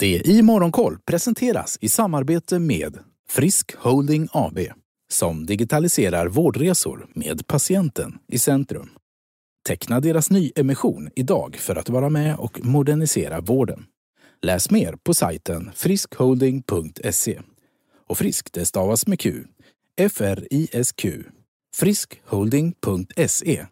Det i Morgonkoll presenteras i samarbete med Frisk Holding AB som digitaliserar vårdresor med patienten i centrum. Teckna deras nyemission idag för att vara med och modernisera vården. Läs mer på sajten friskholding.se. Och frisk det stavas med Q. F-R-I-S-Q. friskholding.se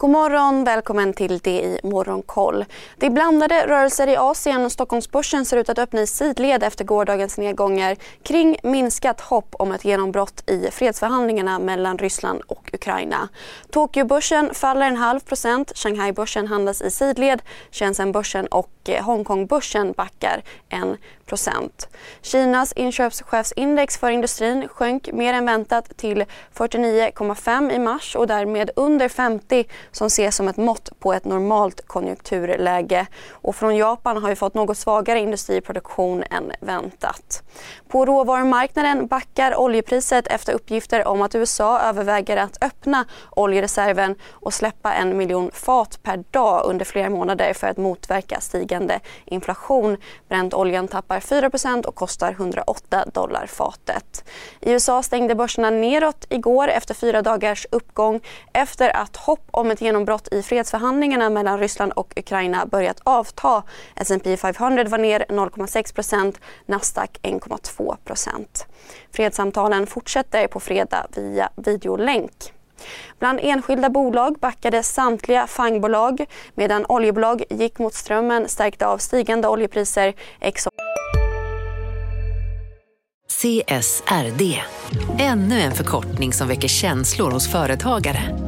God morgon, välkommen till det i Morgonkoll. Det är blandade rörelser i Asien. Stockholmsbörsen ser ut att öppna i sidled efter gårdagens nedgångar kring minskat hopp om ett genombrott i fredsförhandlingarna mellan Ryssland och Ukraina. Tokyobörsen faller en halv procent, Shanghaibörsen handlas i sidled, Shenzhenbörsen och eh, Hongkongbörsen backar en procent. Kinas inköpschefsindex för industrin sjönk mer än väntat till 49,5 i mars och därmed under 50 som ses som ett mått på ett normalt konjunkturläge. Och från Japan har vi fått något svagare industriproduktion än väntat. På råvarumarknaden backar oljepriset efter uppgifter om att USA överväger att öppna oljereserven och släppa en miljon fat per dag under flera månader för att motverka stigande inflation. Bräntoljan tappar 4% och kostar 108 dollar fatet. I USA stängde börserna neråt igår efter fyra dagars uppgång efter att hopp om ett genombrott i fredsförhandlingarna mellan Ryssland och Ukraina börjat avta. S&P 500 var ner 0,6% Nasdaq 1,2% Fredssamtalen fortsätter på fredag via videolänk. Bland enskilda bolag backade samtliga fangbolag medan oljebolag gick mot strömmen stärkta av stigande oljepriser. Exxon CSRD, ännu en förkortning som väcker känslor hos företagare.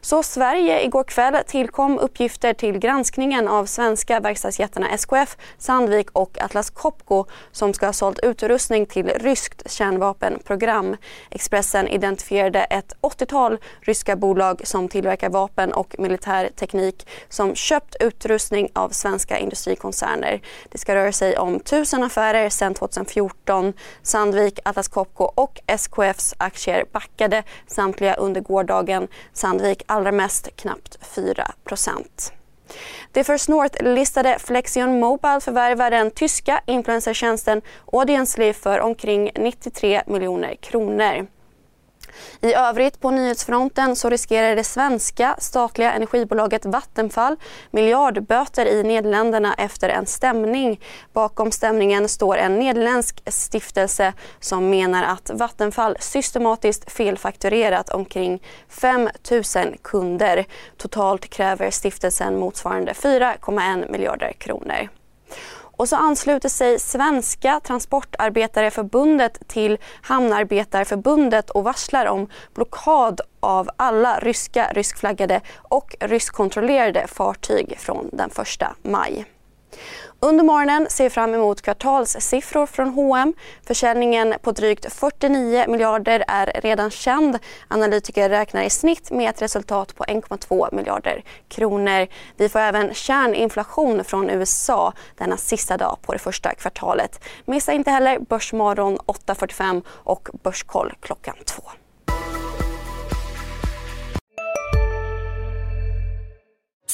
så Sverige igår kväll tillkom uppgifter till granskningen av svenska verkstadsjättarna SKF, Sandvik och Atlas Copco som ska ha sålt utrustning till ryskt kärnvapenprogram. Expressen identifierade ett 80-tal ryska bolag som tillverkar vapen och militär teknik som köpt utrustning av svenska industrikoncerner. Det ska röra sig om tusen affärer sedan 2014. Sandvik, Atlas Copco och SKFs aktier backade samtliga under gårdagen. Sandvik allra mest knappt 4 det First North-listade Flexion Mobile förvärvar den tyska influencertjänsten Audiensly för omkring 93 miljoner kronor. I övrigt på nyhetsfronten så riskerar det svenska statliga energibolaget Vattenfall miljardböter i Nederländerna efter en stämning. Bakom stämningen står en nederländsk stiftelse som menar att Vattenfall systematiskt felfakturerat omkring 5 000 kunder. Totalt kräver stiftelsen motsvarande 4,1 miljarder kronor. Och så ansluter sig Svenska Transportarbetareförbundet till Hamnarbetarförbundet och varslar om blockad av alla ryska, ryskflaggade och ryskkontrollerade fartyg från den 1 maj. Under morgonen ser vi fram emot kvartalssiffror från H&M. Försäljningen på drygt 49 miljarder är redan känd. Analytiker räknar i snitt med ett resultat på 1,2 miljarder kronor. Vi får även kärninflation från USA denna sista dag på det första kvartalet. Missa inte heller Börsmorgon 8.45 och Börskoll klockan 2.